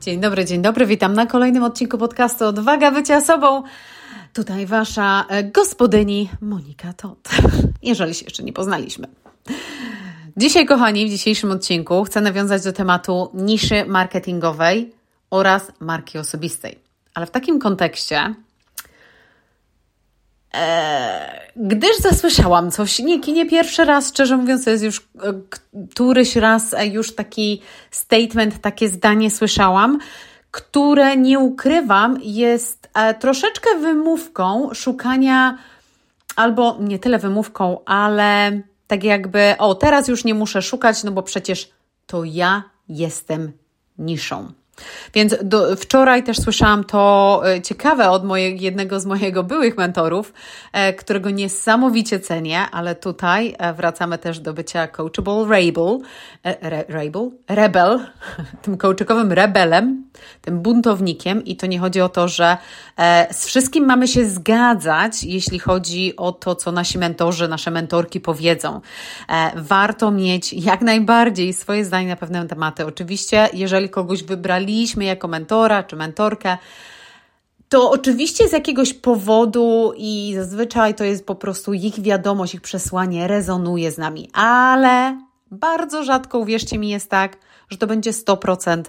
Dzień dobry, dzień dobry. Witam na kolejnym odcinku podcastu Odwaga bycia sobą. Tutaj wasza e, gospodyni Monika Tot. Jeżeli się jeszcze nie poznaliśmy. Dzisiaj, kochani, w dzisiejszym odcinku chcę nawiązać do tematu niszy marketingowej oraz marki osobistej. Ale w takim kontekście, gdyż zasłyszałam coś, nie, nie pierwszy raz, szczerze mówiąc, to jest już e, któryś raz już taki statement, takie zdanie słyszałam, które nie ukrywam, jest e, troszeczkę wymówką szukania, albo nie tyle wymówką, ale tak jakby, o, teraz już nie muszę szukać, no bo przecież to ja jestem niszą. Więc do, wczoraj też słyszałam to e, ciekawe od mojego, jednego z mojego byłych mentorów, e, którego niesamowicie cenię, ale tutaj e, wracamy też do bycia coachable rebel, re, rebel, rebel, tym coachowym rebelem, tym buntownikiem i to nie chodzi o to, że z wszystkim mamy się zgadzać, jeśli chodzi o to, co nasi mentorzy, nasze mentorki powiedzą. Warto mieć jak najbardziej swoje zdanie na pewne tematy. Oczywiście, jeżeli kogoś wybrali wybraliśmy jako mentora czy mentorkę, to oczywiście z jakiegoś powodu i zazwyczaj to jest po prostu ich wiadomość, ich przesłanie rezonuje z nami, ale bardzo rzadko, uwierzcie mi, jest tak, że to będzie 100%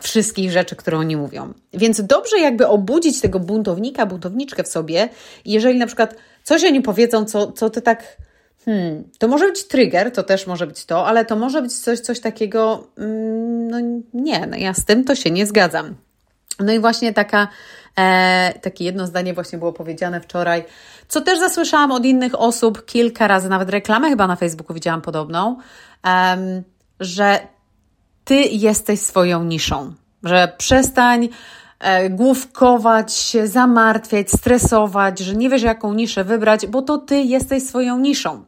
wszystkich rzeczy, które oni mówią. Więc dobrze jakby obudzić tego buntownika, buntowniczkę w sobie, jeżeli na przykład coś oni powiedzą, co, co ty tak Hmm, to może być trigger, to też może być to, ale to może być coś, coś takiego, mm, no nie, no ja z tym to się nie zgadzam. No i właśnie taka, e, takie jedno zdanie właśnie było powiedziane wczoraj, co też zasłyszałam od innych osób kilka razy, nawet reklamę chyba na Facebooku widziałam podobną, um, że ty jesteś swoją niszą, że przestań główkować się, zamartwiać, stresować, że nie wiesz, jaką niszę wybrać, bo to ty jesteś swoją niszą.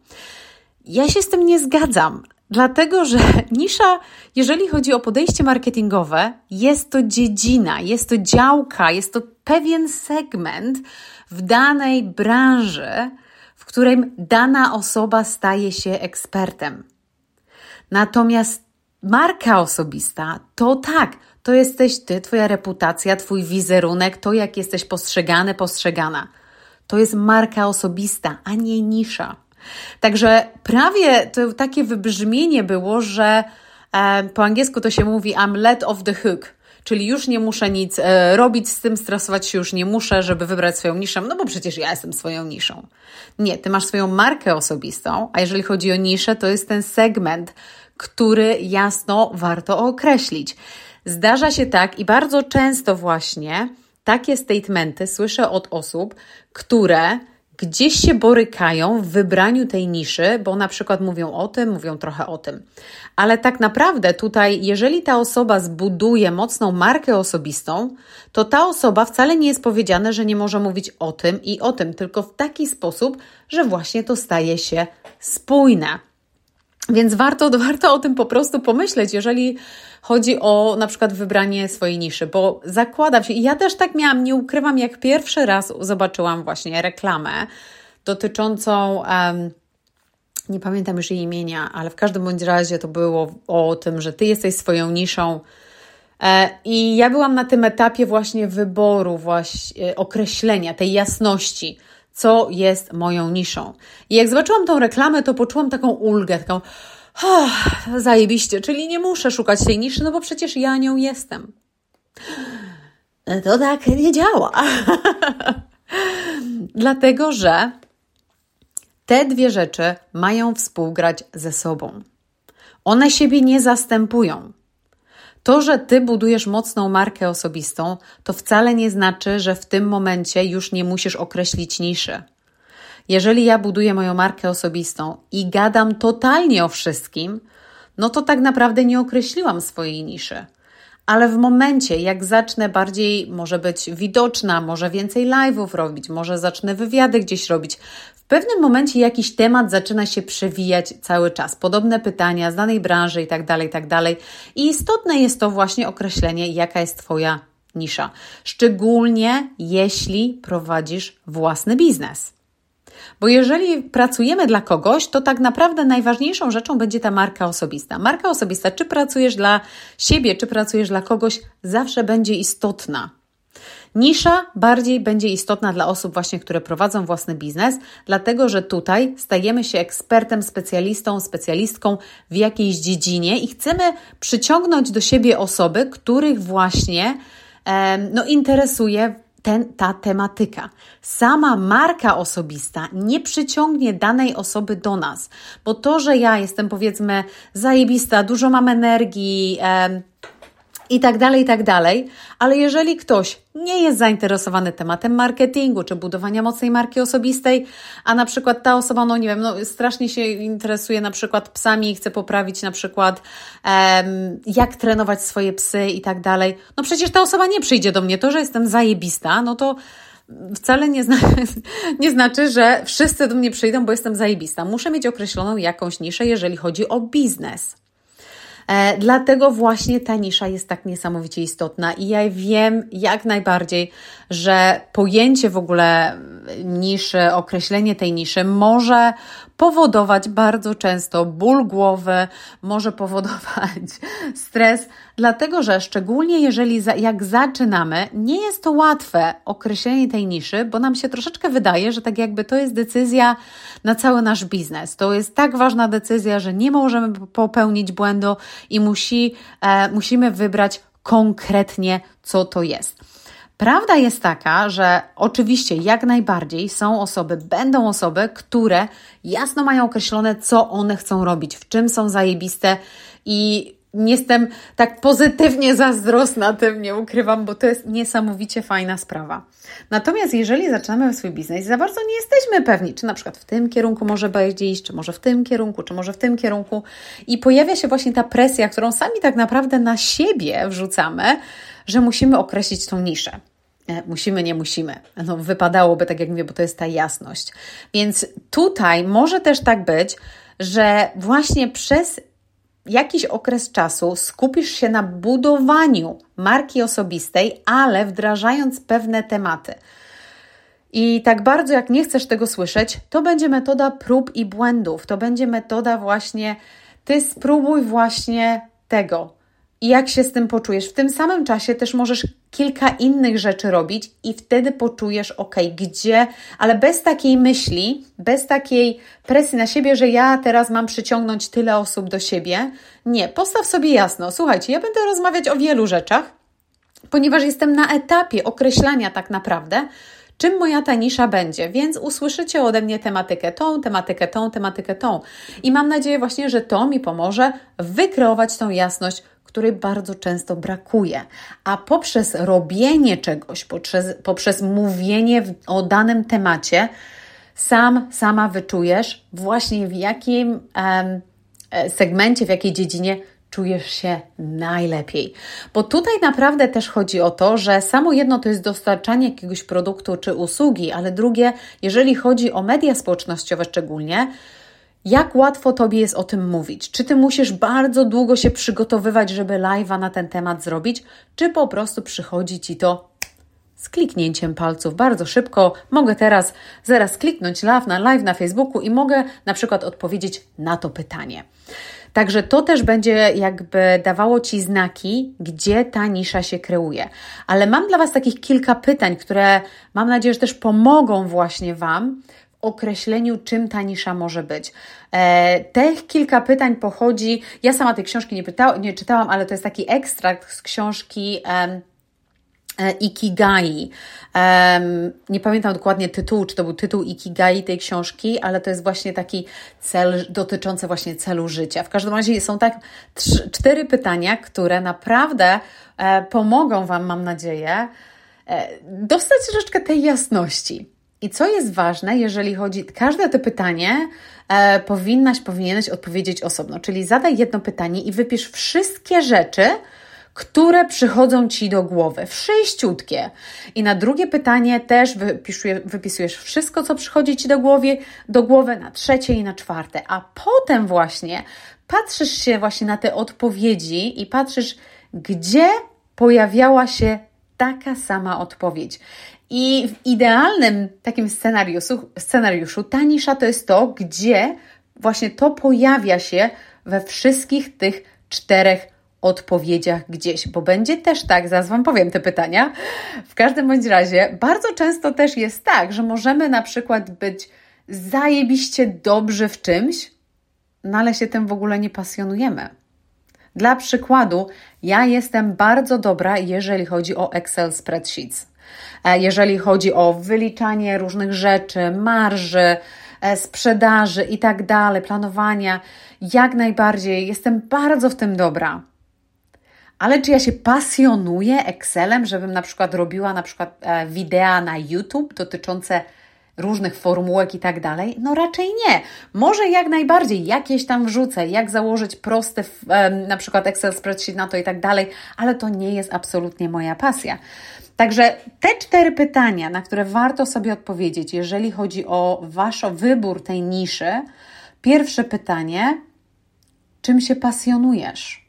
Ja się z tym nie zgadzam, dlatego że nisza, jeżeli chodzi o podejście marketingowe, jest to dziedzina, jest to działka, jest to pewien segment w danej branży, w którym dana osoba staje się ekspertem. Natomiast marka osobista to tak, to jesteś ty, twoja reputacja, twój wizerunek, to jak jesteś postrzegany, postrzegana. To jest marka osobista, a nie nisza. Także prawie to takie wybrzmienie było, że e, po angielsku to się mówi I'm let off the hook, czyli już nie muszę nic e, robić z tym, stresować się już nie muszę, żeby wybrać swoją niszę, no bo przecież ja jestem swoją niszą. Nie, ty masz swoją markę osobistą, a jeżeli chodzi o niszę, to jest ten segment, który jasno warto określić. Zdarza się tak i bardzo często właśnie takie statementy słyszę od osób, które gdzieś się borykają w wybraniu tej niszy, bo na przykład mówią o tym, mówią trochę o tym. Ale tak naprawdę tutaj, jeżeli ta osoba zbuduje mocną markę osobistą, to ta osoba wcale nie jest powiedziane, że nie może mówić o tym i o tym, tylko w taki sposób, że właśnie to staje się spójne. Więc warto, warto o tym po prostu pomyśleć, jeżeli chodzi o na przykład wybranie swojej niszy, bo zakładam się, i ja też tak miałam, nie ukrywam, jak pierwszy raz zobaczyłam właśnie reklamę dotyczącą. Um, nie pamiętam już jej imienia, ale w każdym bądź razie to było o tym, że ty jesteś swoją niszą. E, I ja byłam na tym etapie właśnie wyboru, właśnie określenia tej jasności co jest moją niszą. I jak zobaczyłam tą reklamę, to poczułam taką ulgę, taką oh, zajebiście, czyli nie muszę szukać tej niszy, no bo przecież ja nią jestem. To tak nie działa. Dlatego, że te dwie rzeczy mają współgrać ze sobą. One siebie nie zastępują. To, że ty budujesz mocną markę osobistą, to wcale nie znaczy, że w tym momencie już nie musisz określić niszy. Jeżeli ja buduję moją markę osobistą i gadam totalnie o wszystkim, no to tak naprawdę nie określiłam swojej niszy. Ale w momencie, jak zacznę bardziej, może być widoczna, może więcej live'ów robić, może zacznę wywiady gdzieś robić, pewnym momencie jakiś temat zaczyna się przewijać cały czas. Podobne pytania z danej branży i tak dalej, tak. I istotne jest to właśnie określenie, jaka jest Twoja nisza. Szczególnie jeśli prowadzisz własny biznes. Bo jeżeli pracujemy dla kogoś, to tak naprawdę najważniejszą rzeczą będzie ta marka osobista. Marka osobista, czy pracujesz dla siebie, czy pracujesz dla kogoś, zawsze będzie istotna. Nisza bardziej będzie istotna dla osób właśnie, które prowadzą własny biznes, dlatego że tutaj stajemy się ekspertem, specjalistą, specjalistką w jakiejś dziedzinie i chcemy przyciągnąć do siebie osoby, których właśnie no, interesuje ten, ta tematyka. Sama marka osobista nie przyciągnie danej osoby do nas, bo to, że ja jestem powiedzmy zajebista, dużo mam energii, i tak dalej, i tak dalej. Ale jeżeli ktoś nie jest zainteresowany tematem marketingu czy budowania mocnej marki osobistej, a na przykład ta osoba, no nie wiem, no strasznie się interesuje na przykład psami i chce poprawić na przykład jak trenować swoje psy i tak dalej, no przecież ta osoba nie przyjdzie do mnie. To, że jestem zajebista, no to wcale nie, zna, nie znaczy, że wszyscy do mnie przyjdą, bo jestem zajebista. Muszę mieć określoną jakąś niszę, jeżeli chodzi o biznes. E, dlatego właśnie ta nisza jest tak niesamowicie istotna i ja wiem jak najbardziej, że pojęcie w ogóle niszy, określenie tej niszy może powodować bardzo często ból głowy, może powodować stres, dlatego że szczególnie jeżeli za, jak zaczynamy, nie jest to łatwe określenie tej niszy, bo nam się troszeczkę wydaje, że tak jakby to jest decyzja na cały nasz biznes. To jest tak ważna decyzja, że nie możemy popełnić błędu i musi, e, musimy wybrać konkretnie, co to jest. Prawda jest taka, że oczywiście jak najbardziej są osoby, będą osoby, które jasno mają określone, co one chcą robić, w czym są zajebiste i jestem tak pozytywnie zazdrosna tym, nie ukrywam, bo to jest niesamowicie fajna sprawa. Natomiast jeżeli zaczynamy swój biznes, za bardzo nie jesteśmy pewni, czy na przykład w tym kierunku może będzie iść, czy może w tym kierunku, czy może w tym kierunku i pojawia się właśnie ta presja, którą sami tak naprawdę na siebie wrzucamy, że musimy określić tą niszę. E, musimy, nie musimy. No, wypadałoby, tak jak mówię, bo to jest ta jasność. Więc tutaj może też tak być, że właśnie przez jakiś okres czasu skupisz się na budowaniu marki osobistej, ale wdrażając pewne tematy. I tak bardzo jak nie chcesz tego słyszeć, to będzie metoda prób i błędów. To będzie metoda właśnie, ty spróbuj właśnie tego, i jak się z tym poczujesz. W tym samym czasie też możesz kilka innych rzeczy robić i wtedy poczujesz, ok, gdzie, ale bez takiej myśli, bez takiej presji na siebie, że ja teraz mam przyciągnąć tyle osób do siebie. Nie, postaw sobie jasno. Słuchajcie, ja będę rozmawiać o wielu rzeczach, ponieważ jestem na etapie określania tak naprawdę, czym moja ta nisza będzie, więc usłyszycie ode mnie tematykę tą, tematykę tą, tematykę tą. I mam nadzieję właśnie, że to mi pomoże wykreować tą jasność, której bardzo często brakuje. A poprzez robienie czegoś, poprzez, poprzez mówienie w, o danym temacie, sam, sama wyczujesz właśnie w jakim um, segmencie, w jakiej dziedzinie czujesz się najlepiej. Bo tutaj naprawdę też chodzi o to, że samo jedno to jest dostarczanie jakiegoś produktu czy usługi, ale drugie, jeżeli chodzi o media społecznościowe szczególnie, jak łatwo Tobie jest o tym mówić? Czy Ty musisz bardzo długo się przygotowywać, żeby live'a na ten temat zrobić, czy po prostu przychodzi Ci to z kliknięciem palców bardzo szybko. Mogę teraz zaraz kliknąć live na live na Facebooku i mogę na przykład odpowiedzieć na to pytanie. Także to też będzie jakby dawało Ci znaki, gdzie ta nisza się kreuje. Ale mam dla Was takich kilka pytań, które mam nadzieję, że też pomogą właśnie Wam określeniu, czym ta nisza może być. E, tych kilka pytań pochodzi, ja sama tej książki nie, pyta, nie czytałam, ale to jest taki ekstrakt z książki e, Ikigai. Nie pamiętam dokładnie tytułu, czy to był tytuł Ikigai tej książki, ale to jest właśnie taki cel dotyczący właśnie celu życia. W każdym razie są tak trzy, cztery pytania, które naprawdę e, pomogą Wam, mam nadzieję, e, dostać troszeczkę tej jasności. I co jest ważne, jeżeli chodzi, każde to pytanie e, powinnaś, powinieneś odpowiedzieć osobno, czyli zadaj jedno pytanie i wypisz wszystkie rzeczy, które przychodzą Ci do głowy, wszyściutkie. I na drugie pytanie też wypisujesz, wypisujesz wszystko, co przychodzi Ci do głowy, do głowy, na trzecie i na czwarte, a potem właśnie patrzysz się właśnie na te odpowiedzi i patrzysz, gdzie pojawiała się taka sama odpowiedź. I w idealnym takim scenariuszu, scenariuszu ta nisza to jest to, gdzie właśnie to pojawia się we wszystkich tych czterech odpowiedziach gdzieś, bo będzie też tak, zaraz Wam powiem te pytania. W każdym bądź razie, bardzo często też jest tak, że możemy na przykład być zajebiście dobrzy w czymś, no ale się tym w ogóle nie pasjonujemy. Dla przykładu, ja jestem bardzo dobra, jeżeli chodzi o Excel spreadsheets. E, jeżeli chodzi o wyliczanie różnych rzeczy, marży, e, sprzedaży i tak dalej, planowania, jak najbardziej jestem bardzo w tym dobra. Ale czy ja się pasjonuję Excelem, żebym na przykład robiła na przykład e, wideo na YouTube dotyczące różnych formułek i tak dalej? No raczej nie. Może jak najbardziej jakieś tam wrzucę, jak założyć prosty na przykład Excel spreadsheet na to i tak dalej, ale to nie jest absolutnie moja pasja. Także te cztery pytania, na które warto sobie odpowiedzieć, jeżeli chodzi o Wasz wybór tej niszy. Pierwsze pytanie: czym się pasjonujesz?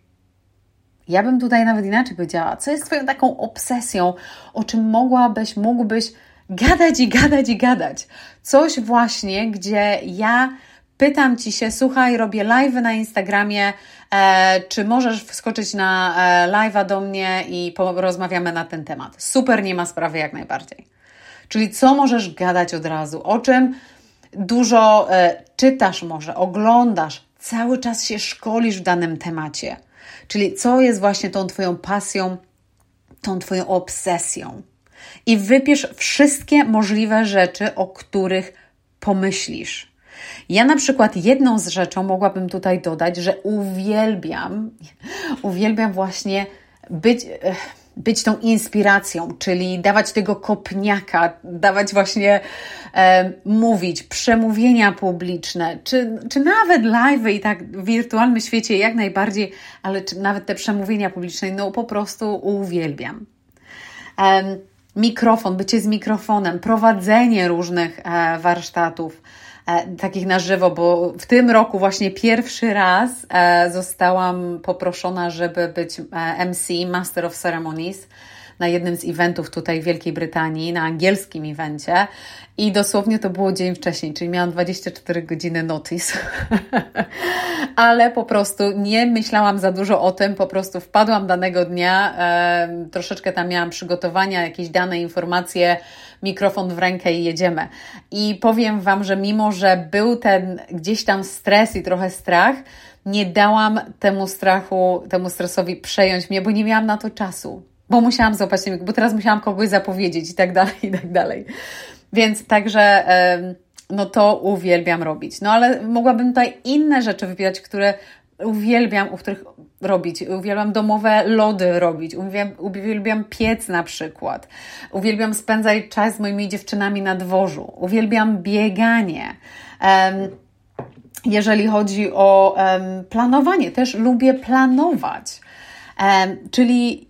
Ja bym tutaj nawet inaczej powiedziała, co jest Twoją taką obsesją, o czym mogłabyś, mógłbyś gadać i gadać i gadać. Coś właśnie, gdzie ja pytam Ci się, słuchaj, robię live na Instagramie, e, czy możesz wskoczyć na e, live'a do mnie i porozmawiamy na ten temat. Super, nie ma sprawy jak najbardziej. Czyli co możesz gadać od razu, o czym dużo e, czytasz może, oglądasz, cały czas się szkolisz w danym temacie. Czyli co jest właśnie tą Twoją pasją, tą Twoją obsesją. I wypisz wszystkie możliwe rzeczy, o których pomyślisz. Ja na przykład jedną z rzeczą mogłabym tutaj dodać, że uwielbiam, uwielbiam właśnie być, eh, być tą inspiracją, czyli dawać tego kopniaka, dawać właśnie e, mówić, przemówienia publiczne, czy, czy nawet live i tak w wirtualnym świecie jak najbardziej, ale nawet te przemówienia publiczne, no po prostu uwielbiam. E, mikrofon, bycie z mikrofonem, prowadzenie różnych e, warsztatów takich na żywo, bo w tym roku właśnie pierwszy raz e, zostałam poproszona, żeby być e, MC, Master of Ceremonies na jednym z eventów tutaj w Wielkiej Brytanii, na angielskim evencie i dosłownie to było dzień wcześniej, czyli miałam 24 godziny notice. Ale po prostu nie myślałam za dużo o tym, po prostu wpadłam danego dnia, e, troszeczkę tam miałam przygotowania, jakieś dane informacje, mikrofon w rękę i jedziemy. I powiem Wam, że mimo, że był ten gdzieś tam stres i trochę strach, nie dałam temu strachu, temu stresowi przejąć mnie, bo nie miałam na to czasu bo musiałam złapać bo teraz musiałam kogoś zapowiedzieć i tak dalej, i tak dalej. Więc także no to uwielbiam robić. No ale mogłabym tutaj inne rzeczy wypierać, które uwielbiam, u których robić. Uwielbiam domowe lody robić. Uwielbiam, uwielbiam piec na przykład. Uwielbiam spędzać czas z moimi dziewczynami na dworzu. Uwielbiam bieganie. Um, jeżeli chodzi o um, planowanie, też lubię planować. Um, czyli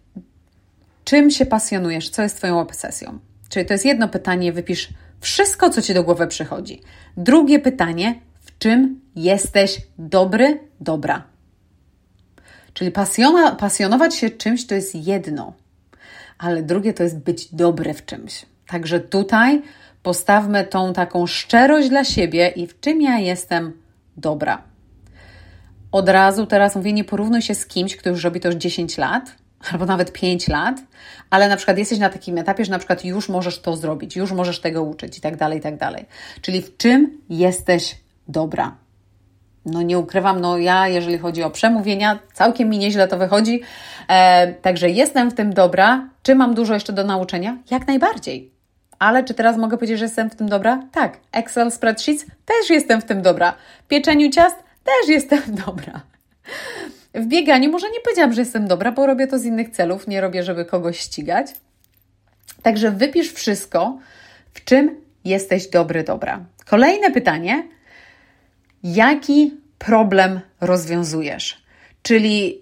czym się pasjonujesz, co jest Twoją obsesją. Czyli to jest jedno pytanie, wypisz wszystko, co Ci do głowy przychodzi. Drugie pytanie, czym jesteś dobry, dobra. Czyli pasjona, pasjonować się czymś to jest jedno, ale drugie to jest być dobry w czymś. Także tutaj postawmy tą taką szczerość dla siebie i w czym ja jestem dobra. Od razu teraz mówię, nie porównuj się z kimś, kto już robi to już 10 lat, albo nawet 5 lat, ale na przykład jesteś na takim etapie, że na przykład już możesz to zrobić, już możesz tego uczyć i tak dalej, i tak dalej. Czyli w czym jesteś dobra? No nie ukrywam, no ja, jeżeli chodzi o przemówienia, całkiem mi nieźle to wychodzi, e, także jestem w tym dobra. Czy mam dużo jeszcze do nauczenia? Jak najbardziej. Ale czy teraz mogę powiedzieć, że jestem w tym dobra? Tak. Excel spreadsheets? Też jestem w tym dobra. Pieczeniu ciast? Też jestem dobra. W bieganiu może nie powiedziałam, że jestem dobra, bo robię to z innych celów, nie robię, żeby kogoś ścigać. Także wypisz wszystko, w czym jesteś dobry, dobra. Kolejne pytanie: jaki problem rozwiązujesz? Czyli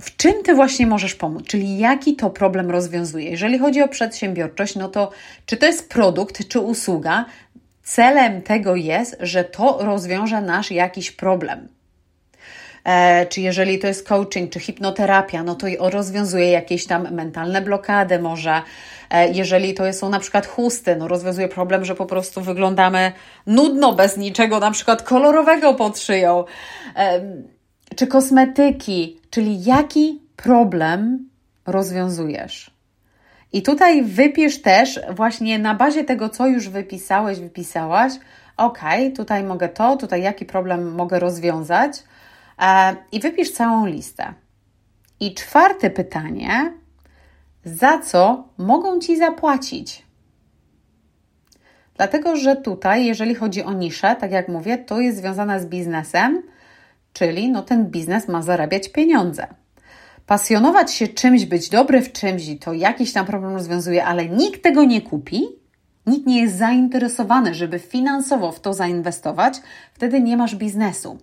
w czym ty właśnie możesz pomóc? Czyli jaki to problem rozwiązuje? Jeżeli chodzi o przedsiębiorczość, no to czy to jest produkt, czy usługa, celem tego jest, że to rozwiąże nasz jakiś problem. E, czy jeżeli to jest coaching, czy hipnoterapia, no to rozwiązuje jakieś tam mentalne blokady może. E, jeżeli to są na przykład chusty, no rozwiązuje problem, że po prostu wyglądamy nudno bez niczego, na przykład kolorowego pod szyją. E, czy kosmetyki, czyli jaki problem rozwiązujesz? I tutaj wypisz też właśnie na bazie tego, co już wypisałeś, wypisałaś, ok, tutaj mogę to, tutaj jaki problem mogę rozwiązać i wypisz całą listę. I czwarte pytanie, za co mogą Ci zapłacić? Dlatego, że tutaj, jeżeli chodzi o niszę, tak jak mówię, to jest związane z biznesem, czyli no, ten biznes ma zarabiać pieniądze. Pasjonować się czymś, być dobry w czymś to jakiś tam problem rozwiązuje, ale nikt tego nie kupi, nikt nie jest zainteresowany, żeby finansowo w to zainwestować, wtedy nie masz biznesu.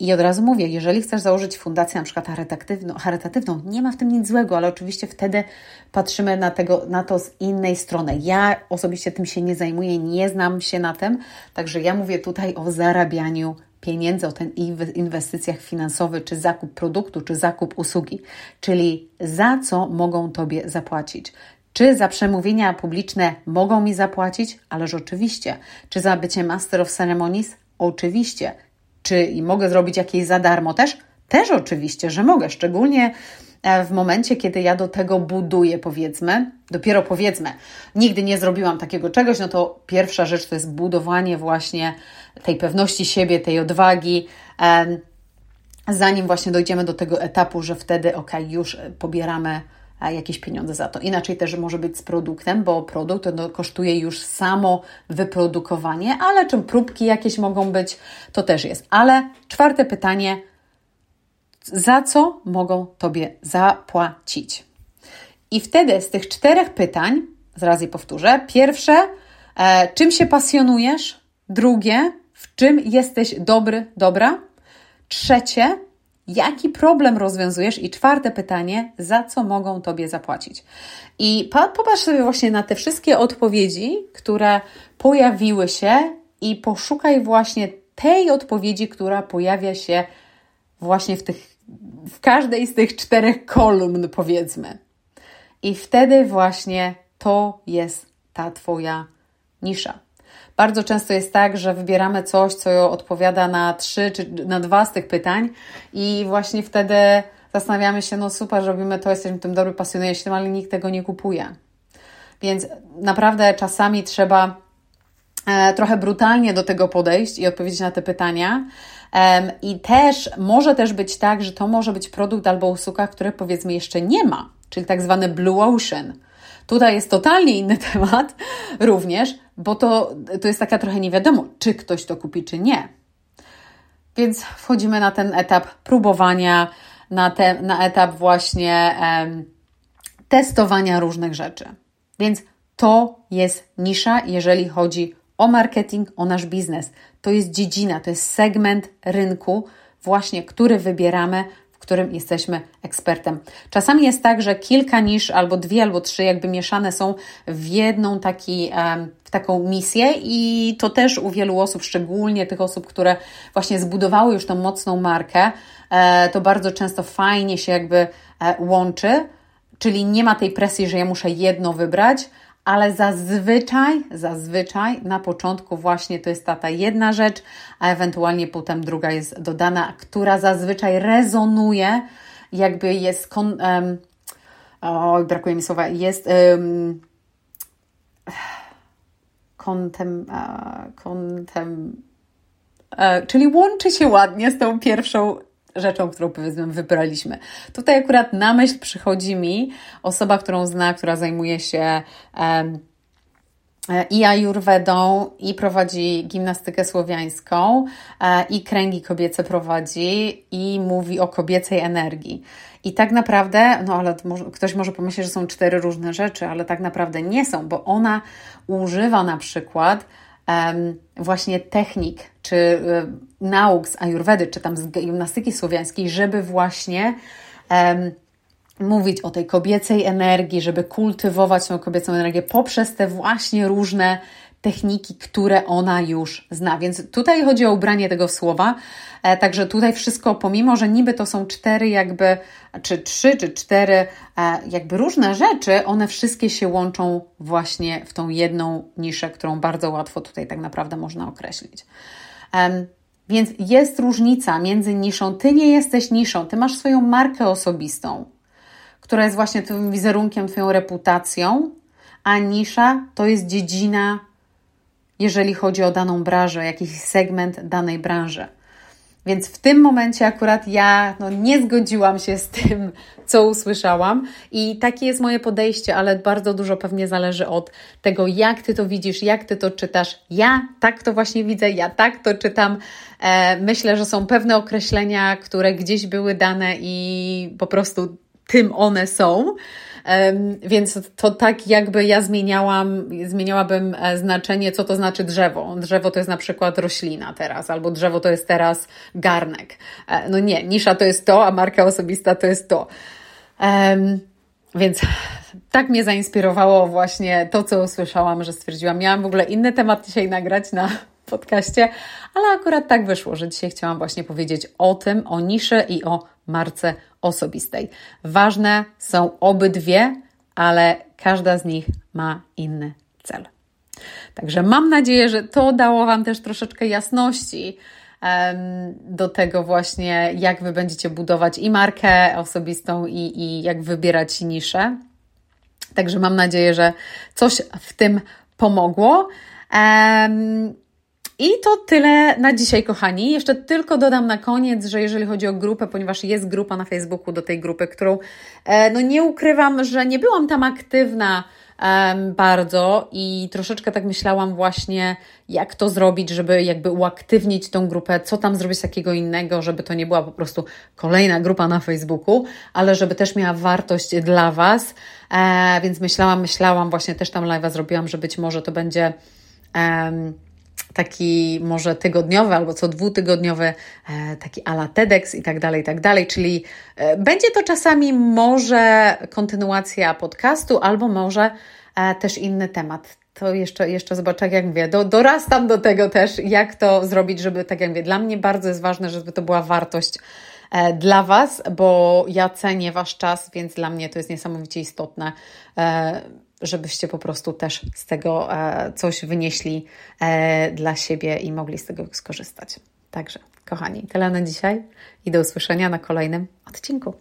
I od razu mówię, jeżeli chcesz założyć fundację na przykład charytatywną, charytatywną, nie ma w tym nic złego, ale oczywiście wtedy patrzymy na, tego, na to z innej strony. Ja osobiście tym się nie zajmuję, nie znam się na tym, także ja mówię tutaj o zarabianiu pieniędzy, o ten inwestycjach finansowych, czy zakup produktu, czy zakup usługi, czyli za co mogą Tobie zapłacić. Czy za przemówienia publiczne mogą mi zapłacić? Ależ oczywiście. Czy za bycie Master of Ceremonies? Oczywiście. Czy mogę zrobić jakieś za darmo też? Też oczywiście, że mogę, szczególnie e, w momencie, kiedy ja do tego buduję, powiedzmy, dopiero powiedzmy, nigdy nie zrobiłam takiego czegoś, no to pierwsza rzecz to jest budowanie właśnie tej pewności siebie, tej odwagi, zanim właśnie dojdziemy do tego etapu, że wtedy, ok, już pobieramy jakieś pieniądze za to. Inaczej też może być z produktem, bo produkt no, kosztuje już samo wyprodukowanie, ale czym próbki jakieś mogą być, to też jest. Ale czwarte pytanie, za co mogą Tobie zapłacić? I wtedy z tych czterech pytań, zaraz je powtórzę. Pierwsze, e, czym się pasjonujesz? Drugie, w czym jesteś dobry, dobra? Trzecie, Jaki problem rozwiązujesz? I czwarte pytanie, za co mogą Tobie zapłacić? I popatrz sobie właśnie na te wszystkie odpowiedzi, które pojawiły się i poszukaj właśnie tej odpowiedzi, która pojawia się właśnie w, tych, w każdej z tych czterech kolumn, powiedzmy. I wtedy właśnie to jest ta Twoja nisza. Bardzo często jest tak, że wybieramy coś, co odpowiada na trzy czy na dwa z tych pytań, i właśnie wtedy zastanawiamy się, no super, robimy to, jesteśmy tym dobry, pasjonujemy się tym, ale nikt tego nie kupuje. Więc naprawdę czasami trzeba e, trochę brutalnie do tego podejść i odpowiedzieć na te pytania. I też może też być tak, że to może być produkt albo usługa, które powiedzmy jeszcze nie ma, czyli tak zwany blue ocean Tutaj jest totalnie inny temat również, bo to, to jest taka trochę nie wiadomo, czy ktoś to kupi, czy nie. Więc wchodzimy na ten etap próbowania, na, te, na etap właśnie em, testowania różnych rzeczy. Więc to jest nisza, jeżeli chodzi o marketing, o nasz biznes. To jest dziedzina, to jest segment rynku, właśnie który wybieramy którym jesteśmy ekspertem. Czasami jest tak, że kilka niż, albo dwie, albo trzy, jakby mieszane są w jedną taki, w taką misję, i to też u wielu osób, szczególnie tych osób, które właśnie zbudowały już tą mocną markę, e, to bardzo często fajnie się jakby e, łączy, czyli nie ma tej presji, że ja muszę jedno wybrać, ale zazwyczaj, zazwyczaj na początku właśnie to jest ta, ta jedna rzecz, a ewentualnie potem druga jest dodana, która zazwyczaj rezonuje, jakby jest kon, um, brakuje mi słowa, jest um, kontem, uh, kontem uh, czyli łączy się ładnie z tą pierwszą rzeczą, którą powiedzmy wybraliśmy. Tutaj akurat na myśl przychodzi mi osoba, którą zna, która zajmuje się um, i ajurwedą, i prowadzi gimnastykę słowiańską, e, i kręgi kobiece prowadzi, i mówi o kobiecej energii. I tak naprawdę, no ale ktoś może pomyśleć, że są cztery różne rzeczy, ale tak naprawdę nie są, bo ona używa na przykład właśnie technik czy e, nauk z ayurvedy, czy tam z gimnastyki słowiańskiej, żeby właśnie mówić o tej kobiecej energii, żeby kultywować tą kobiecą energię poprzez te właśnie różne techniki, które ona już zna. Więc tutaj chodzi o ubranie tego słowa. E, także tutaj wszystko, pomimo, że niby to są cztery jakby, czy trzy, czy cztery e, jakby różne rzeczy, one wszystkie się łączą właśnie w tą jedną niszę, którą bardzo łatwo tutaj tak naprawdę można określić. Więc jest różnica między niszą. Ty nie jesteś niszą, ty masz swoją markę osobistą, która jest właśnie Twoim wizerunkiem, Twoją reputacją, a nisza to jest dziedzina, jeżeli chodzi o daną branżę, jakiś segment danej branży. Więc w tym momencie akurat ja no, nie zgodziłam się z tym, co usłyszałam, i takie jest moje podejście, ale bardzo dużo pewnie zależy od tego, jak ty to widzisz, jak ty to czytasz. Ja tak to właśnie widzę, ja tak to czytam. E, myślę, że są pewne określenia, które gdzieś były dane i po prostu tym one są. Więc to tak jakby ja zmieniałam, zmieniałabym e, znaczenie, co to znaczy drzewo. Drzewo to jest na przykład roślina teraz, albo drzewo to jest teraz garnek. E, no nie, nisza to jest to, a marka osobista to jest to. Więc tak mnie zainspirowało właśnie to, co usłyszałam, że stwierdziłam, miałam w ogóle inny temat dzisiaj nagrać na podcaście, ale akurat tak wyszło, że dzisiaj chciałam właśnie powiedzieć o tym, o niszy i o marce osobistej. Ważne są obydwie, ale każda z nich ma inny cel. Także mam nadzieję, że to dało Wam też troszeczkę jasności do tego właśnie, jak Wy będziecie budować i markę osobistą, i, i jak wybierać niszę. Także mam nadzieję, że coś w tym pomogło. I to tyle na dzisiaj, kochani. Jeszcze tylko dodam na koniec, że jeżeli chodzi o grupę, ponieważ jest grupa na Facebooku do tej grupy, którą e, no nie ukrywam, że nie byłam tam aktywna bardzo i troszeczkę tak myślałam właśnie, jak to zrobić, żeby jakby uaktywnić tą grupę, co tam zrobić takiego innego, żeby to nie była po prostu kolejna grupa na Facebooku, ale żeby też miała wartość dla Was. E, więc myślałam, myślałam, właśnie też tam live'a zrobiłam, że być może to będzie. Um, taki może tygodniowy albo co dwutygodniowy, e, taki ala TEDx i tak dalej, i tak dalej, czyli e, będzie to czasami może kontynuacja podcastu albo może e, też inny temat. To jeszcze, jeszcze zobaczę, jak mówię, do, dorastam do tego też, jak to zrobić, żeby, tak jak mówię, dla mnie bardzo jest ważne, żeby to była wartość dla Was, bo ja cenię Wasz czas, więc dla mnie to jest niesamowicie istotne żebyście po prostu też z tego e, coś wynieśli e, dla siebie i mogli z tego skorzystać. Także, kochani, tyle na dzisiaj i do usłyszenia na kolejnym odcinku.